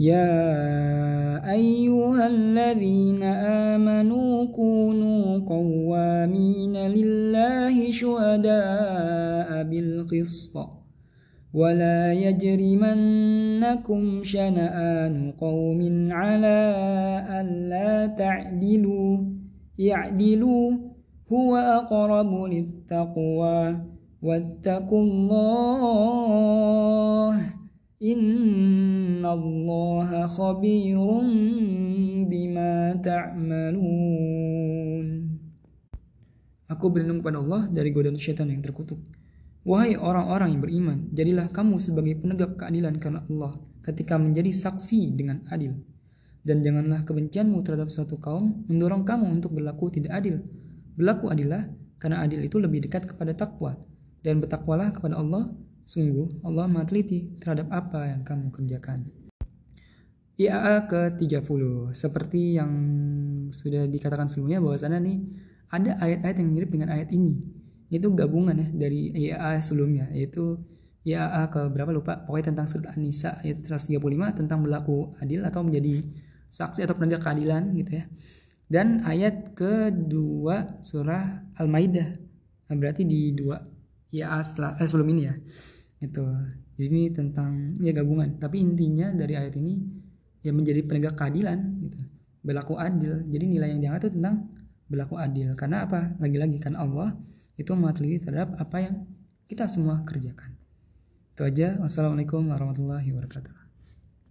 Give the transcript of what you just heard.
يا أيها الذين آمنوا كونوا قوامين لله شهداء بالقسط ولا يجرمنكم شنآن قوم على ألا تعدلوا اعدلوا هو أقرب للتقوى واتقوا الله إن الله خبير بما تعملون Aku berlindung kepada Allah dari godaan syaitan yang terkutuk. Wahai orang-orang yang beriman, jadilah kamu sebagai penegak keadilan karena Allah ketika menjadi saksi dengan adil. Dan janganlah kebencianmu terhadap suatu kaum mendorong kamu untuk berlaku tidak adil. Berlaku adillah karena adil itu lebih dekat kepada takwa dan bertakwalah kepada Allah. Sungguh Allah teliti terhadap apa yang kamu kerjakan. IAA ke-30 seperti yang sudah dikatakan sebelumnya bahwasannya nih ada ayat-ayat yang mirip dengan ayat ini. Itu gabungan ya dari IAA sebelumnya yaitu IAA ke berapa lupa pokoknya tentang surat An-Nisa ayat 135 tentang berlaku adil atau menjadi saksi atau penegak keadilan gitu ya. Dan ayat kedua surah Al-Maidah berarti di dua IAA setelah eh, sebelum ini ya itu jadi ini tentang ya gabungan. Tapi intinya dari ayat ini ya menjadi penegak keadilan gitu. Berlaku adil. Jadi nilai yang diangkat itu tentang berlaku adil. Karena apa? Lagi-lagi kan Allah itu mengatasi terhadap apa yang kita semua kerjakan. Itu aja. Wassalamualaikum warahmatullahi wabarakatuh